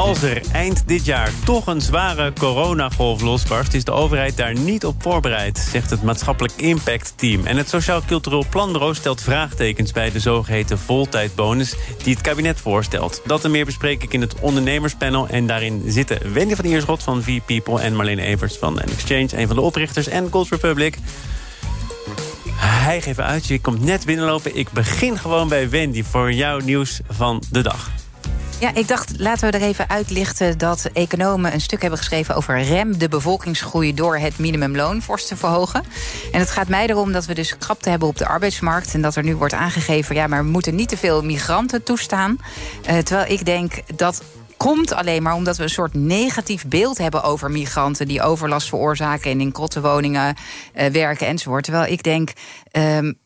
Als er eind dit jaar toch een zware coronagolf losbarst... is de overheid daar niet op voorbereid, zegt het maatschappelijk impact team. En het Sociaal Cultureel Planbureau stelt vraagtekens... bij de zogeheten voltijdbonus die het kabinet voorstelt. Dat en meer bespreek ik in het ondernemerspanel. En daarin zitten Wendy van Ierschot van V-People... en Marlene Evers van Exchange, een van de oprichters... en Gold Republic. Hij geeft uit, je komt net binnenlopen. Ik begin gewoon bij Wendy voor jouw nieuws van de dag. Ja, ik dacht, laten we er even uitlichten dat economen een stuk hebben geschreven over rem de bevolkingsgroei door het minimumloon fors te verhogen. En het gaat mij erom dat we dus krapte hebben op de arbeidsmarkt en dat er nu wordt aangegeven, ja, maar we moeten niet te veel migranten toestaan. Uh, terwijl ik denk dat komt alleen maar omdat we een soort negatief beeld hebben over migranten die overlast veroorzaken en in krotte woningen uh, werken enzovoort. Terwijl ik denk. Um,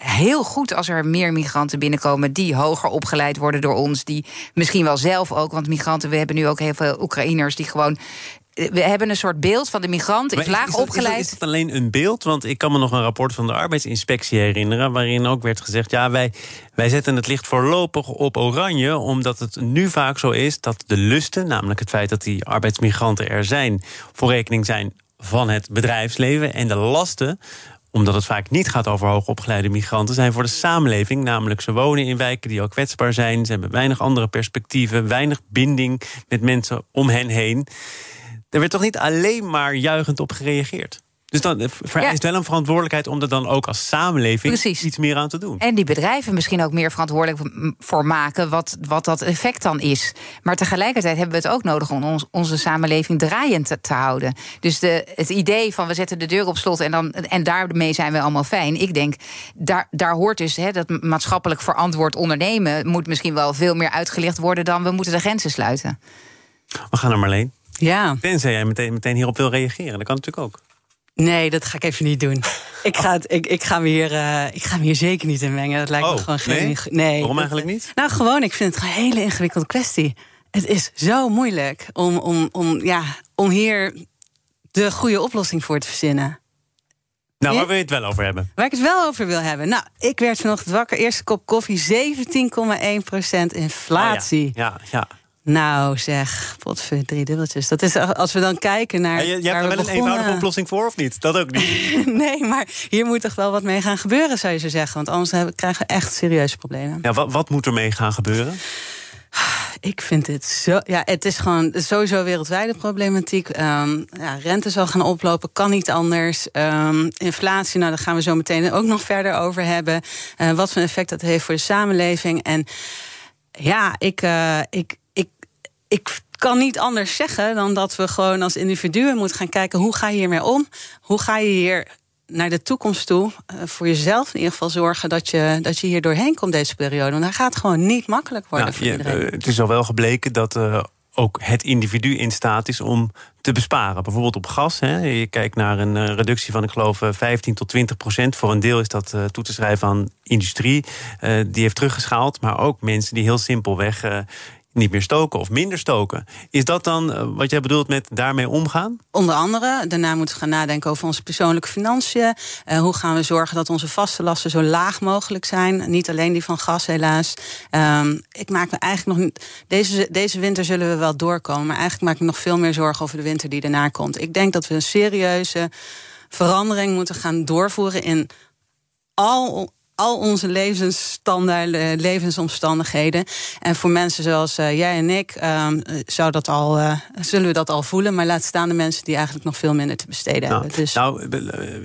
heel goed als er meer migranten binnenkomen die hoger opgeleid worden door ons, die misschien wel zelf ook, want migranten, we hebben nu ook heel veel Oekraïners die gewoon we hebben een soort beeld van de migrant, is, laag opgeleid. Is het, alleen een beeld? Want ik kan me nog een rapport van de arbeidsinspectie herinneren... waarin ook werd gezegd, ja, wij, wij zetten het licht voorlopig op oranje... omdat het nu vaak zo is dat de lusten, namelijk het feit dat die arbeidsmigranten er zijn... voor rekening zijn van het bedrijfsleven en de lasten omdat het vaak niet gaat over hoogopgeleide migranten, zijn voor de samenleving. Namelijk, ze wonen in wijken die al kwetsbaar zijn. Ze hebben weinig andere perspectieven, weinig binding met mensen om hen heen. Er werd toch niet alleen maar juichend op gereageerd? Dus dan vereist wel een verantwoordelijkheid om er dan ook als samenleving iets meer aan te doen. En die bedrijven misschien ook meer verantwoordelijk voor maken wat, wat dat effect dan is. Maar tegelijkertijd hebben we het ook nodig om ons, onze samenleving draaiend te, te, houden. Dus de, het idee van we zetten de deur op slot en, dan, en daarmee zijn we allemaal fijn. Ik denk, daar, daar hoort dus he, dat maatschappelijk verantwoord ondernemen moet misschien wel veel meer uitgelicht worden dan we moeten de grenzen sluiten. We gaan naar Marleen. Ja. Tenzij jij meteen, meteen hierop wil reageren. Dat kan natuurlijk ook. Nee, dat ga ik even niet doen. ik, ga het, ik, ik, ga me hier, uh, ik ga me hier zeker niet in mengen. Dat lijkt oh, me gewoon geen. Nee? Waarom eigenlijk niet? Nou, gewoon, ik vind het een hele ingewikkelde kwestie. Het is zo moeilijk om, om, om, ja, om hier de goede oplossing voor te verzinnen. Nou, waar wil je het wel over hebben? Waar ik het wel over wil hebben. Nou, ik werd vanochtend wakker. Eerste kop koffie, 17,1% inflatie. Oh ja, ja, ja. Nou zeg, potver, drie dubbeltjes. Dat is als we dan kijken naar. Ja, je, je hebt er wel een eenvoudige oplossing voor, of niet? Dat ook niet. nee, maar hier moet toch wel wat mee gaan gebeuren, zou je zo zeggen. Want anders krijgen we echt serieuze problemen. Ja, wat, wat moet er mee gaan gebeuren? Ik vind dit zo. Ja, het is gewoon sowieso wereldwijde problematiek. Um, ja, rente zal gaan oplopen, kan niet anders. Um, inflatie, nou, daar gaan we zo meteen ook nog verder over hebben. Uh, wat voor effect dat heeft voor de samenleving. En ja, ik, uh, ik, ik kan niet anders zeggen dan dat we gewoon als individuen moeten gaan kijken hoe ga je hiermee om? Hoe ga je hier naar de toekomst toe uh, voor jezelf in ieder geval zorgen dat je, dat je hier doorheen komt deze periode? Want dat gaat gewoon niet makkelijk worden nou, voor iedereen. Uh, het is al wel gebleken dat uh, ook het individu in staat is om te besparen. Bijvoorbeeld op gas. Hè. Je kijkt naar een reductie van, ik geloof, 15 tot 20 procent. Voor een deel is dat toe te schrijven aan industrie. die heeft teruggeschaald. Maar ook mensen die heel simpelweg niet meer stoken of minder stoken. Is dat dan eh, wat jij bedoelt met daarmee omgaan? Onder andere. Daarna moeten we gaan nadenken over onze persoonlijke financiën. Uh, hoe gaan we zorgen dat onze vaste lasten zo laag mogelijk zijn? Niet alleen die van gas, helaas. Um, ik maak me eigenlijk nog. Deze, deze winter zullen we wel doorkomen. Maar eigenlijk maak ik me nog veel meer zorgen over de winter die daarna komt. Ik denk dat we een serieuze verandering moeten gaan doorvoeren in al al onze levensstandaarden, levensomstandigheden. En voor mensen zoals uh, jij en ik um, zou dat al, uh, zullen we dat al voelen. Maar laat staan de mensen die eigenlijk nog veel minder te besteden nou, hebben. Dus... Nou,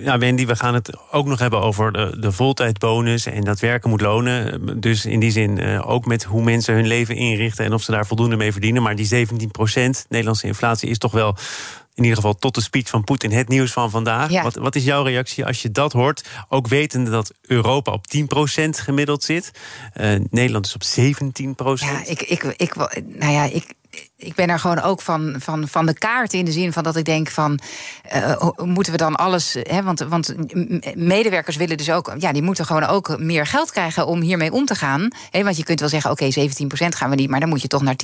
ja, Wendy, we gaan het ook nog hebben over de, de voltijdbonus en dat werken moet lonen. Dus in die zin uh, ook met hoe mensen hun leven inrichten en of ze daar voldoende mee verdienen. Maar die 17 procent Nederlandse inflatie is toch wel in ieder geval tot de speech van Poetin het nieuws van vandaag. Ja. Wat, wat is jouw reactie als je dat hoort? Ook wetende dat Europa op 10% gemiddeld zit. Uh, Nederland is op 17%. Ja, ik, ik, ik, nou ja, ik, ik ben er gewoon ook van, van, van de kaart in de zin van dat ik denk van uh, moeten we dan alles. Hè, want, want medewerkers willen dus ook, ja, die moeten gewoon ook meer geld krijgen om hiermee om te gaan. Hè, want je kunt wel zeggen, oké, okay, 17% gaan we niet, maar dan moet je toch naar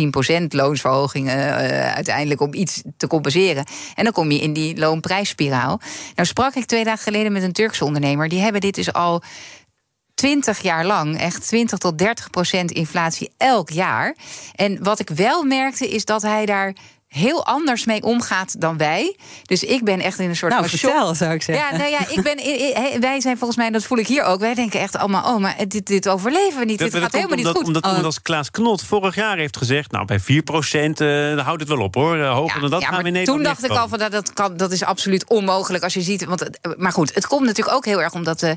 10% loonsverhogingen uh, uiteindelijk om iets te compenseren. En dan kom je in die loonprijsspiraal. Nou sprak ik twee dagen geleden met een Turkse ondernemer, die hebben dit dus al 20 jaar lang echt 20 tot 30 procent inflatie elk jaar. En wat ik wel merkte is dat hij daar heel anders mee omgaat dan wij. Dus ik ben echt in een soort nou, vertel, zou ik zeggen. Ja, nou ja, ik ben, wij zijn volgens mij, dat voel ik hier ook. Wij denken echt allemaal, oh, maar dit, dit overleven we niet. dit gaat helemaal niet goed. Omdat, oh. als Klaas Knot vorig jaar heeft gezegd... nou, bij 4 procent, uh, houdt het wel op, hoor. Uh, hoger dan dat gaan we in Nederland Toen dacht ik al van, dat, dat, kan, dat is absoluut onmogelijk als je ziet... Want, maar goed, het komt natuurlijk ook heel erg omdat, de,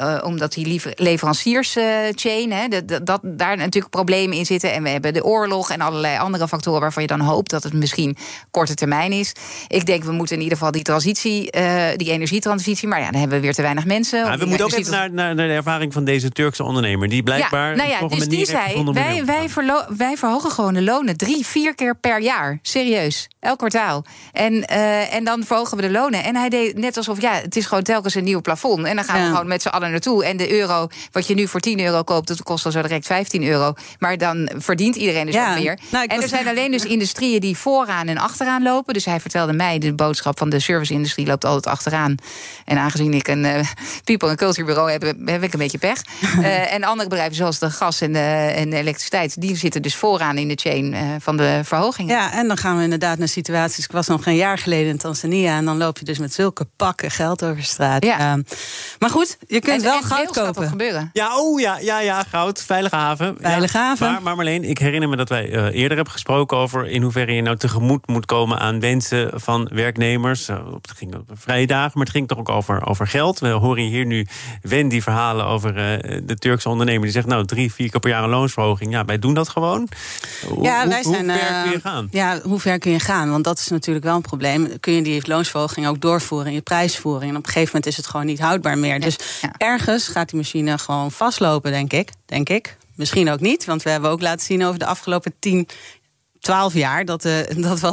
uh, omdat die leverancierschain... Uh, dat, dat daar natuurlijk problemen in zitten. En we hebben de oorlog en allerlei andere factoren... waarvan je dan hoopt dat het misschien korte termijn is. Ik denk, we moeten in ieder geval die transitie, uh, die energietransitie. Maar ja, dan hebben we weer te weinig mensen. Nou, we moeten ook even naar, naar, naar, de ervaring van deze Turkse ondernemer. Die blijkbaar. Ja, nou ja, dus die zei: wij, wij, wij verhogen gewoon de lonen drie, vier keer per jaar. Serieus. Elk kwartaal. En, uh, en dan verhogen we de lonen. En hij deed net alsof, ja, het is gewoon telkens een nieuw plafond. En dan gaan we gewoon met z'n allen naartoe. En de euro, wat je nu voor 10 euro koopt, dat kost dan zo direct 15 euro. Maar dan verdient iedereen dus ja. ook meer. Nou, en er zijn alleen dus industrieën die vooraan en achteraan lopen. Dus hij vertelde mij, de boodschap van de service-industrie loopt altijd achteraan. En aangezien ik een uh, people- en culture bureau heb, heb ik een beetje pech. uh, en andere bedrijven, zoals de gas en de, en de elektriciteit, die zitten dus vooraan in de chain uh, van de verhogingen. Ja, en dan gaan we inderdaad naar situaties. Ik was nog een jaar geleden in Tanzania en dan loop je dus met zulke pakken geld over straat. Ja. Uh, maar goed, je kunt en, wel en goud kopen. Gebeuren. Ja, oh ja, ja, ja, goud, veilige haven. Veilige ja, haven. Maar, maar Marleen, ik herinner me dat wij uh, eerder hebben gesproken over in hoeverre je nou tegemoet moet komen aan wensen van werknemers. Uh, het ging op vrije dagen, maar het ging toch ook over, over geld. We horen hier nu Wendy verhalen over uh, de Turkse ondernemer die zegt nou drie, vier keer per jaar een loonsverhoging. Ja, wij doen dat gewoon. Ja, hoe, wij zijn, hoe ver kun je gaan? Ja, hoe ver kun je gaan? Want dat is natuurlijk wel een probleem. Kun je die loonsverhoging ook doorvoeren in je prijsvoering? En op een gegeven moment is het gewoon niet houdbaar meer. Dus ja. ergens gaat die machine gewoon vastlopen, denk ik. Denk ik. Misschien ook niet, want we hebben ook laten zien over de afgelopen tien 12 jaar dat, uh, dat we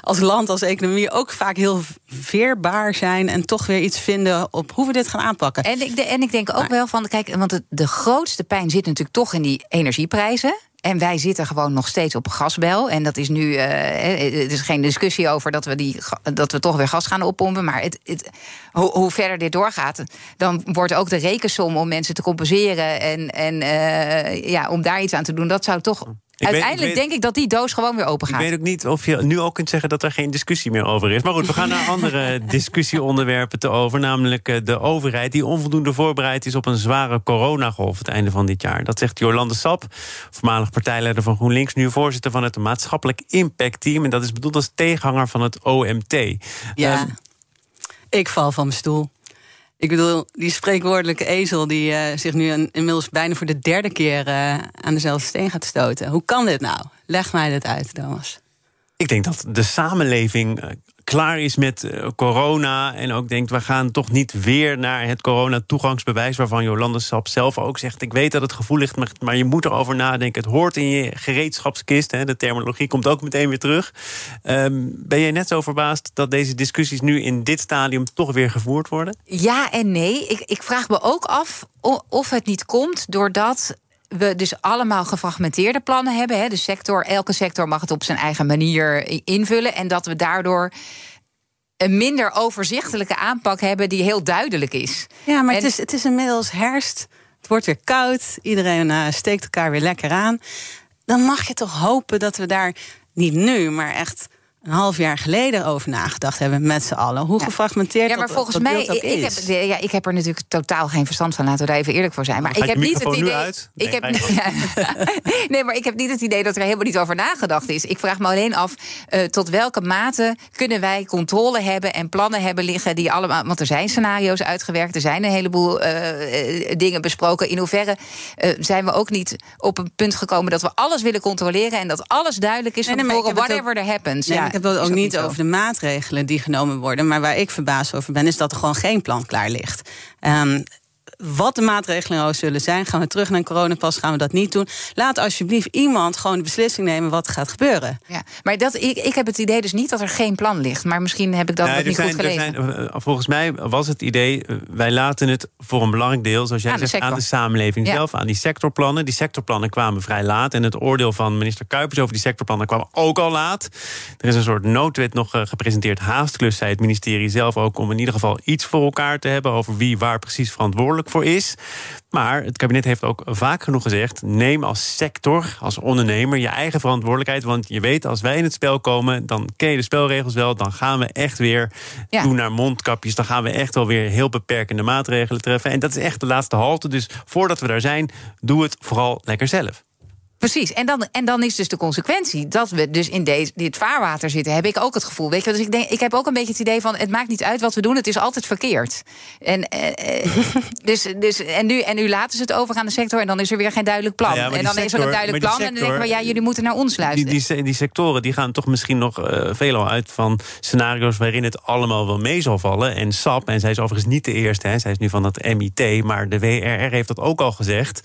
als, land, als economie ook vaak heel veerbaar zijn en toch weer iets vinden op hoe we dit gaan aanpakken. En ik, en ik denk ook maar, wel van, kijk, want de, de grootste pijn zit natuurlijk toch in die energieprijzen. En wij zitten gewoon nog steeds op gasbel. En dat is nu. Uh, er is geen discussie over dat we, die, dat we toch weer gas gaan oppompen. Maar het, het, hoe, hoe, verder dit doorgaat, dan wordt ook de rekensom om mensen te compenseren. En, en uh, ja, om daar iets aan te doen, dat zou toch. Ik Uiteindelijk weet, ik weet, denk ik dat die doos gewoon weer open gaat. Ik weet ook niet of je nu al kunt zeggen dat er geen discussie meer over is. Maar goed, we gaan naar andere discussieonderwerpen te over. Namelijk de overheid die onvoldoende voorbereid is op een zware coronagolf het einde van dit jaar. Dat zegt Jolande Sap, voormalig partijleider van GroenLinks, nu voorzitter van het maatschappelijk impact team. En dat is bedoeld als tegenhanger van het OMT. Ja, um, ik val van mijn stoel. Ik bedoel, die spreekwoordelijke ezel die uh, zich nu inmiddels bijna voor de derde keer uh, aan dezelfde steen gaat stoten. Hoe kan dit nou? Leg mij dit uit, Thomas. Ik denk dat de samenleving klaar is met corona en ook denkt... we gaan toch niet weer naar het corona-toegangsbewijs... waarvan Jolande Sap zelf ook zegt... ik weet dat het gevoel ligt, maar je moet erover nadenken. Het hoort in je gereedschapskist. Hè, de terminologie komt ook meteen weer terug. Um, ben jij net zo verbaasd dat deze discussies nu in dit stadium... toch weer gevoerd worden? Ja en nee. Ik, ik vraag me ook af of het niet komt doordat we dus allemaal gefragmenteerde plannen hebben. Hè. De sector, elke sector mag het op zijn eigen manier invullen. En dat we daardoor een minder overzichtelijke aanpak hebben die heel duidelijk is. Ja, maar en... het, is, het is inmiddels herfst. Het wordt weer koud. Iedereen uh, steekt elkaar weer lekker aan. Dan mag je toch hopen dat we daar niet nu, maar echt een half jaar geleden over nagedacht hebben met z'n allen. Hoe gefragmenteerd Ja, maar dat, volgens dat mij, ik, ik, heb, ja, ik heb er natuurlijk totaal geen verstand van. Laten we daar even eerlijk voor zijn. Maar ik heb niet het idee. Uit? Nee, ik heb, ja, nee, maar ik heb niet het idee dat er helemaal niet over nagedacht is. Ik vraag me alleen af uh, tot welke mate kunnen wij controle hebben en plannen hebben liggen die allemaal. Want er zijn scenario's uitgewerkt, er zijn een heleboel uh, dingen besproken. In hoeverre uh, zijn we ook niet op een punt gekomen dat we alles willen controleren en dat alles duidelijk is van nee, nee, tevoren, whatever er happens. Nee, ja, ik heb het ook niet over de maatregelen die genomen worden. Maar waar ik verbaasd over ben, is dat er gewoon geen plan klaar ligt. Um, wat de maatregelen nou zullen zijn. Gaan we terug naar een coronapas? Gaan we dat niet doen? Laat alsjeblieft iemand gewoon de beslissing nemen wat er gaat gebeuren. Ja, maar dat, ik, ik heb het idee dus niet dat er geen plan ligt. Maar misschien heb ik dat nee, niet zijn, goed gelezen. Zijn, eh, volgens mij was het idee, eh, wij laten het voor een belangrijk deel, zoals jij aan zegt, de aan de samenleving zelf, aan die sectorplannen. Die sectorplannen kwamen vrij laat. En het oordeel van minister Kuipers over die sectorplannen kwam ook al laat. Er is een soort noodwet nog eh, gepresenteerd. Haastklus, zei het ministerie zelf ook, om in ieder geval iets voor elkaar te hebben over wie waar precies verantwoordelijk voor is. Maar het kabinet heeft ook vaak genoeg gezegd: neem als sector, als ondernemer, je eigen verantwoordelijkheid. Want je weet, als wij in het spel komen, dan ken je de spelregels wel. Dan gaan we echt weer doen naar mondkapjes. Dan gaan we echt wel weer heel beperkende maatregelen treffen. En dat is echt de laatste halte. Dus voordat we daar zijn, doe het vooral lekker zelf. Precies, en dan, en dan is dus de consequentie dat we dus in deze, dit vaarwater zitten, heb ik ook het gevoel. Weet je, dus ik, denk, ik heb ook een beetje het idee van: het maakt niet uit wat we doen, het is altijd verkeerd. En, eh, eh dus, dus, en, nu, en nu laten ze het over aan de sector en dan is er weer geen duidelijk plan. en dan is er een duidelijk plan en dan denken we: ja, jullie moeten naar ons luisteren. Die, die, die sectoren die gaan toch misschien nog uh, veelal uit van scenario's waarin het allemaal wel mee zal vallen. En SAP, en zij is overigens niet de eerste, hè, zij is nu van dat MIT, maar de WRR heeft dat ook al gezegd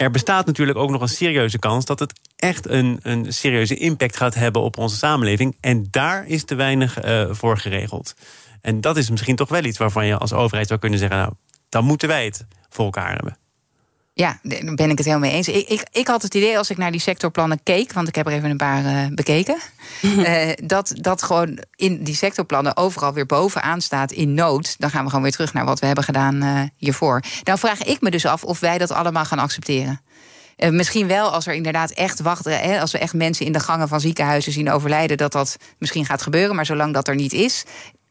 er bestaat natuurlijk ook nog een serieuze kans dat het echt een, een serieuze impact gaat hebben op onze samenleving. En daar is te weinig uh, voor geregeld. En dat is misschien toch wel iets waarvan je als overheid zou kunnen zeggen: nou, dan moeten wij het voor elkaar hebben. Ja, daar ben ik het helemaal mee eens. Ik, ik, ik, had het idee als ik naar die sectorplannen keek, want ik heb er even een paar uh, bekeken, uh, dat, dat gewoon in die sectorplannen overal weer bovenaan staat in nood. Dan gaan we gewoon weer terug naar wat we hebben gedaan uh, hiervoor. Dan vraag ik me dus af of wij dat allemaal gaan accepteren. misschien wel als er inderdaad echt wachten, hè, als we echt mensen in de gangen van ziekenhuizen zien overlijden, dat dat misschien gaat gebeuren. Maar zolang dat er niet is,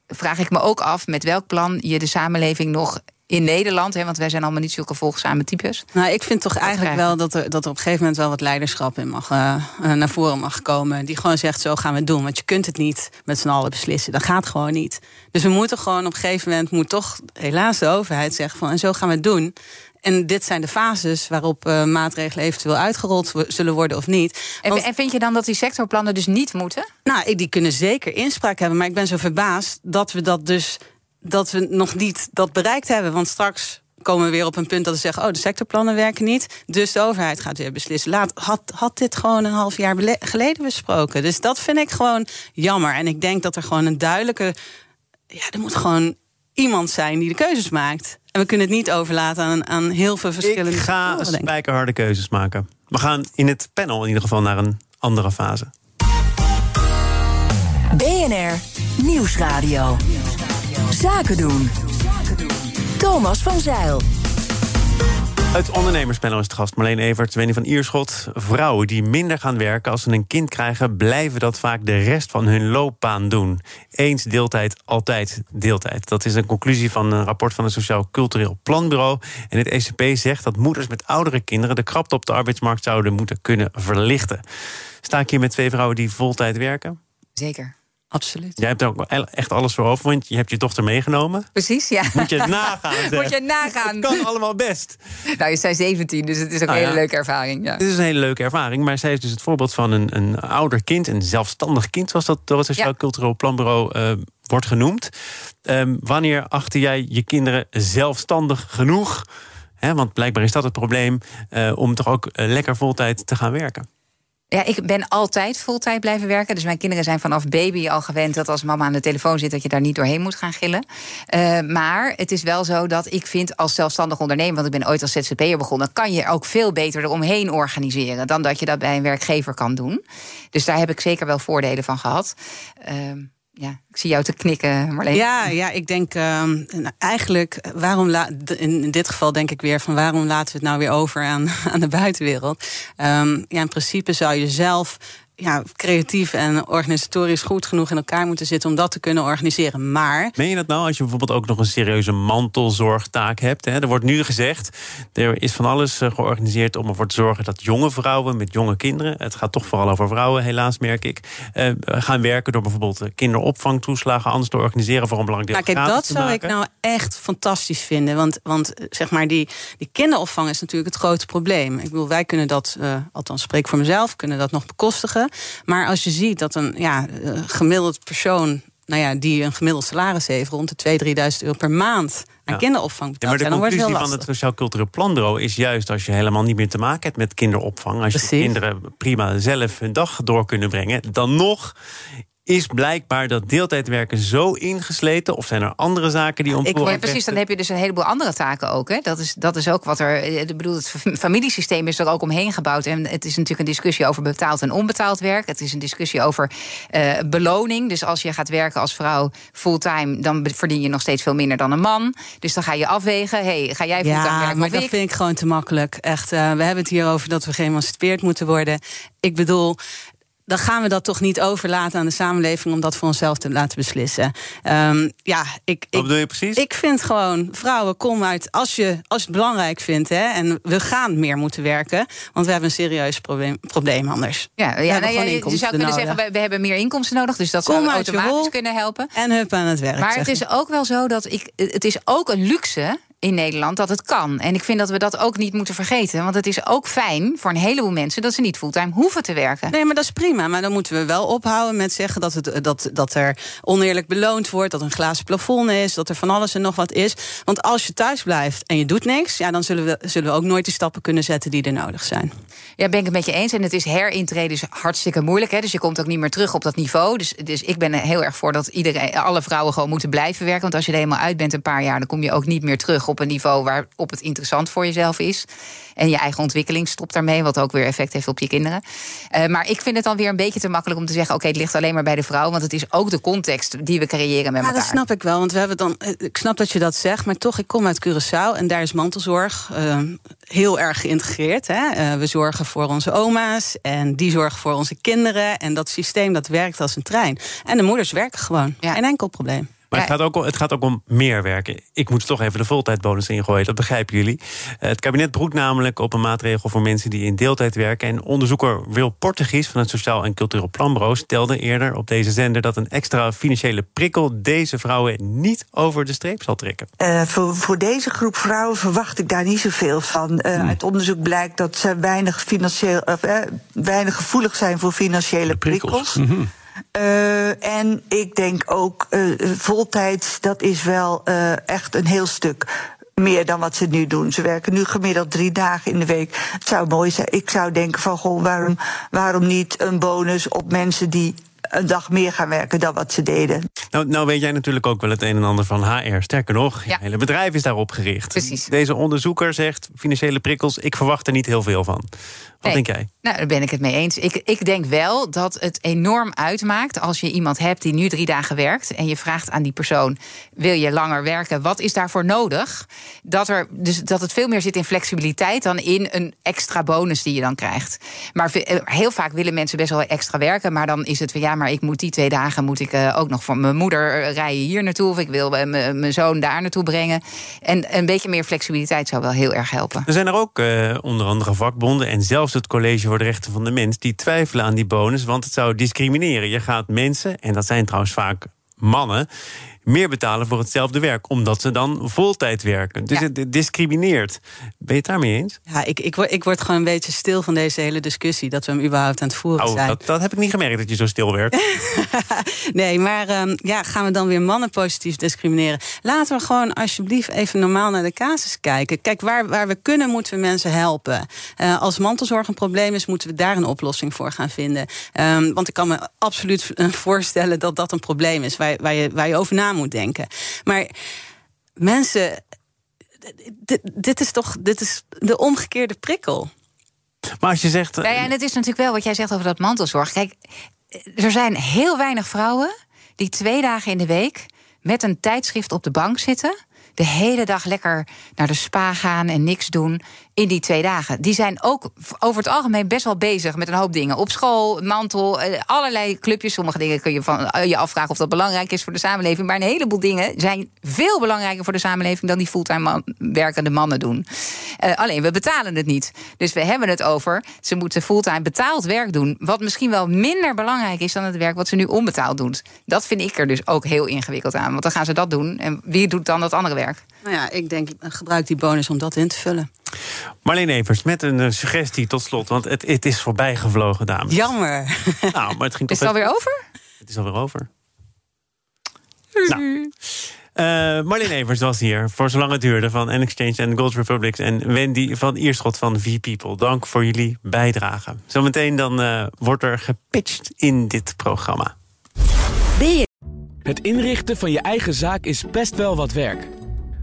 vraag ik me ook af met welk plan je de samenleving nog in Nederland, hè, want wij zijn allemaal niet zulke volgzame types. Nou, ik vind toch eigenlijk wel dat er, dat er op een gegeven moment wel wat leiderschap in mag, uh, naar voren mag komen. Die gewoon zegt: zo gaan we het doen. Want je kunt het niet met z'n allen beslissen. Dat gaat gewoon niet. Dus we moeten gewoon op een gegeven moment, moet toch helaas de overheid zeggen: van en zo gaan we het doen. En dit zijn de fases waarop uh, maatregelen eventueel uitgerold zullen worden of niet. Want, en vind je dan dat die sectorplannen dus niet moeten? Nou, die kunnen zeker inspraak hebben. Maar ik ben zo verbaasd dat we dat dus dat we nog niet dat bereikt hebben. Want straks komen we weer op een punt dat we zeggen: oh, de sectorplannen werken niet. Dus de overheid gaat weer beslissen. Laat, had, had dit gewoon een half jaar geleden besproken. Dus dat vind ik gewoon jammer. En ik denk dat er gewoon een duidelijke. Ja, er moet gewoon iemand zijn die de keuzes maakt. En we kunnen het niet overlaten aan, aan heel veel verschillende. Ik ga spijkerharde keuzes maken. We gaan in het panel in ieder geval naar een andere fase. BNR Nieuwsradio. Zaken doen. Thomas van Zeil. Het ondernemerspanel is het gast. Marleen Evert, Wendy van Ierschot. Vrouwen die minder gaan werken als ze een kind krijgen... blijven dat vaak de rest van hun loopbaan doen. Eens deeltijd, altijd deeltijd. Dat is een conclusie van een rapport van het Sociaal Cultureel Planbureau. En het ECP zegt dat moeders met oudere kinderen... de krapte op de arbeidsmarkt zouden moeten kunnen verlichten. Sta ik hier met twee vrouwen die voltijd werken? Zeker. Absoluut. Jij hebt er ook echt alles voor over, want je hebt je dochter meegenomen. Precies, ja. Moet je het nagaan. Moet je nagaan. Het kan allemaal best. Nou, je zijn 17, dus het is ook nou een hele leuke ervaring. Ja. Het is een hele leuke ervaring, maar zij is dus het voorbeeld van een, een ouder kind, een zelfstandig kind, zoals dat door het Sociaal Cultureel Planbureau uh, wordt genoemd. Um, wanneer achter jij je kinderen zelfstandig genoeg? Hè, want blijkbaar is dat het probleem, uh, om toch ook uh, lekker voltijd te gaan werken. Ja, ik ben altijd fulltime blijven werken. Dus mijn kinderen zijn vanaf baby al gewend dat als mama aan de telefoon zit, dat je daar niet doorheen moet gaan gillen. Uh, maar het is wel zo dat ik vind als zelfstandig ondernemer, want ik ben ooit als ZZP'er begonnen, kan je ook veel beter eromheen organiseren dan dat je dat bij een werkgever kan doen. Dus daar heb ik zeker wel voordelen van gehad. Uh, ja, ik zie jou te knikken, Marleen. Ja, ja ik denk uh, eigenlijk, waarom in dit geval denk ik weer van waarom laten we het nou weer over aan, aan de buitenwereld? Um, ja, in principe zou je zelf ja, creatief en organisatorisch goed genoeg in elkaar moeten zitten om dat te kunnen organiseren. Maar. Meen je dat nou als je bijvoorbeeld ook nog een serieuze mantelzorgtaak hebt? Hè? Er wordt nu gezegd, er is van alles eh, georganiseerd om ervoor te zorgen dat jonge vrouwen met jonge kinderen, het gaat toch vooral over vrouwen, helaas merk ik, eh, gaan werken door bijvoorbeeld kinderopvangtoeslagen anders te organiseren voor een belangrijk deel. Nou, kijk, dat zou ik nou echt fantastisch vinden. Want, want zeg maar, die, die kinderopvang is natuurlijk het grote probleem. Ik bedoel, wij kunnen dat, uh, althans spreek voor mezelf, kunnen dat nog bekostigen. Maar als je ziet dat een ja, gemiddeld persoon nou ja, die een gemiddeld salaris heeft, rond de 2.000, 3.000 euro per maand aan kinderopvang betaalt. Ja, maar de dan wordt het conclusie heel van het. Sociaal Cultureel Planbureau is juist als je helemaal niet meer te maken hebt met kinderopvang, als je kinderen prima zelf hun dag door kunnen brengen, dan nog is blijkbaar dat deeltijdwerken zo ingesleten, of zijn er andere zaken die Ja, precies, dan heb je dus een heleboel andere taken ook. Hè. Dat, is, dat is ook wat er. eh, Ik bedoel, het fa- familiesysteem is er ook omheen gebouwd. En het is natuurlijk een discussie over betaald en onbetaald werk. Het is een discussie over eh, beloning. Dus als je gaat werken als vrouw fulltime, dan verdien je nog steeds veel minder dan een man. Dus dan ga je afwegen. Hey, ga jij fulltime Ja, werken maar of dat ik? vind ik gewoon te makkelijk. Echt, eh, we hebben het hier over dat we geëmancipeerd moeten worden. Ik bedoel. Dan gaan we dat toch niet overlaten aan de samenleving om dat voor onszelf te laten beslissen. Ehm, ja, ik, Wat ik, bedoel je precies? ik vind gewoon, vrouwen, kom uit. Als je, als je het belangrijk vindt, hè, en we gaan meer moeten werken. Want we hebben een serieus probleem, probleem anders. Ja, ja, nou je- zou kunnen nodig. zeggen, we, we hebben meer inkomsten nodig. Dus dat Kom zou automatisch kunnen helpen. En hup aan het werk. Maar het is ook wel zo dat ik. Het is ook een luxe in Nederland dat het kan. En ik vind dat we dat ook niet moeten vergeten. Want het is ook fijn voor een heleboel mensen dat ze niet fulltime hoeven te werken. Nee, maar dat is prima. Maar dan moeten we wel ophouden met zeggen dat, het, dat, dat er oneerlijk beloond wordt, dat een glazen plafond is, dat er van alles en nog wat is. Want als je thuis blijft en je doet niks, ja, dan zullen we, zullen we ook nooit de stappen kunnen zetten die er nodig zijn. Ja, ben ik het met je eens. En het is herintreden is hartstikke moeilijk. Hè? Dus je komt ook niet meer terug op dat niveau. Dus, dus ik ben er heel erg voor dat iedereen, alle vrouwen gewoon moeten blijven werken. Want als je er helemaal uit bent een paar jaar, dan kom je ook niet meer terug op een niveau waarop het interessant voor jezelf is. En je eigen ontwikkeling stopt daarmee, wat ook weer effect heeft op je kinderen. Eh, maar ik vind het dan weer een beetje te makkelijk om te zeggen: oké, het ligt alleen maar bij de vrouw. Want het is ook de context die we creëren met Ja, elkaar. dat snap ik wel. Want we hebben dan. eh, Ik snap dat je dat zegt, maar toch, ik kom uit Curaçao en daar is mantelzorg eh, heel erg geïntegreerd. Hè. Eh, we zorgen voor onze oma's en die zorgen voor onze kinderen. En dat systeem dat werkt als een trein. En de moeders werken gewoon. Ja. Geen enkel probleem. Maar het gaat, ook, om- het gaat ook om meer werken. Ik moet toch even de voltijdbonus ingooien, dat begrijpen jullie. Eh, Het kabinet broedt namelijk op een maatregel voor mensen die in deeltijd werken. En onderzoeker Wil Portegies van het Sociaal en Cultureel Planbureau stelde eerder op deze zender dat een extra financiële prikkel deze vrouwen niet over de streep zal trekken. Eh, voor, voor deze groep vrouwen verwacht ik daar niet zoveel van. Eh, Uit onderzoek blijkt dat ze weinig, financieel, weinig gevoelig zijn voor financiële prikkels. Eh, en ik denk ook, eh voltijds, dat is wel eh, echt een heel stuk meer dan wat ze nu doen. Ze werken nu gemiddeld drie dagen in de week. Het zou mooi zijn. Ik zou denken van, goh, waarom, waarom niet een bonus op mensen die een dag meer gaan werken dan wat ze deden? Nou, nou weet jij natuurlijk ook wel het een en ander van HR. Sterker nog, Ja. hele bedrijf is daarop gericht. Precies. Deze onderzoeker zegt, financiële prikkels, ik verwacht er niet heel veel van. Wat Nee. denk jij? Nou, daar ben ik het mee eens. Ik, ik denk wel dat het enorm uitmaakt als je iemand hebt die nu drie dagen werkt. en je vraagt aan die persoon: wil je langer werken? Wat is daarvoor nodig? Dat, er, dus dat het veel meer zit in flexibiliteit dan in een extra bonus die je dan krijgt. Maar heel vaak willen mensen best wel extra werken. Maar dan is het van ja, maar ik moet die twee dagen moet ik eh, ook nog voor mijn moeder eh, rijden hier naartoe. Of ik wil eh, mijn zoon daar naartoe brengen. En een beetje meer flexibiliteit zou wel heel erg helpen. Er zijn er ook onder andere vakbonden en zelfs het College voor de Rechten van de Mens die twijfelen aan die bonus, want het zou discrimineren. Je gaat mensen, en dat zijn trouwens vaak mannen, meer betalen voor hetzelfde werk, omdat ze dan voltijd werken. Dus Ja. het discrimineert. Ben je het daarmee eens? Ja, ik, ik, word, ik word gewoon een beetje stil van deze hele discussie. Dat we hem überhaupt aan het voeren Oh, zijn. dat, dat heb ik niet gemerkt dat je zo stil werd. Nee, maar ehm, ja, gaan we dan weer mannen positief discrimineren? Laten we gewoon alsjeblieft even normaal naar de casus kijken. Kijk, waar, waar we kunnen, moeten we mensen helpen. Eh, als mantelzorg een probleem is, moeten we daar een oplossing voor gaan vinden. Ehm, want ik kan me absoluut eh, voorstellen dat dat een probleem is waar, waar, je, waar je over na moet denken. Maar mensen. Dit, is toch dit is de omgekeerde prikkel. Maar als je zegt. eh, Nou ja, en het is natuurlijk wel wat jij zegt over dat mantelzorg. Kijk, er zijn heel weinig vrouwen die twee dagen in de week met een tijdschrift op de bank zitten. De hele dag lekker naar de spa gaan en niks doen in die twee dagen. Die zijn ook over het algemeen best wel bezig met een hoop dingen. Op school, mantel, eh, allerlei clubjes. Sommige dingen kun je van eh, je afvragen of dat belangrijk is voor de samenleving. Maar een heleboel dingen zijn veel belangrijker voor de samenleving dan die fulltime werkende mannen doen. Eh, alleen we betalen het niet. Dus we hebben het over. Ze moeten fulltime betaald werk doen. Wat misschien wel minder belangrijk is dan het werk wat ze nu onbetaald doen. Dat vind ik er dus ook heel ingewikkeld aan. Want dan gaan ze dat doen. En wie doet dan dat andere werk? Nou ja, ik denk, gebruik die bonus om dat in te vullen. Marleen Evers, met een eh, suggestie tot slot. Want het, het is voorbij gevlogen, dames. Jammer. Nou, maar het ging Is toch het alweer over? Het is alweer over. Nou. Uh, Marlene Evers was hier voor zolang het duurde van N-Exchange en Gold Republic. En Wendy van Ierschot van V-People. Dank voor jullie bijdrage. Zometeen dan uh, wordt er gepitcht in dit programma. Het inrichten van je eigen zaak is best wel wat werk.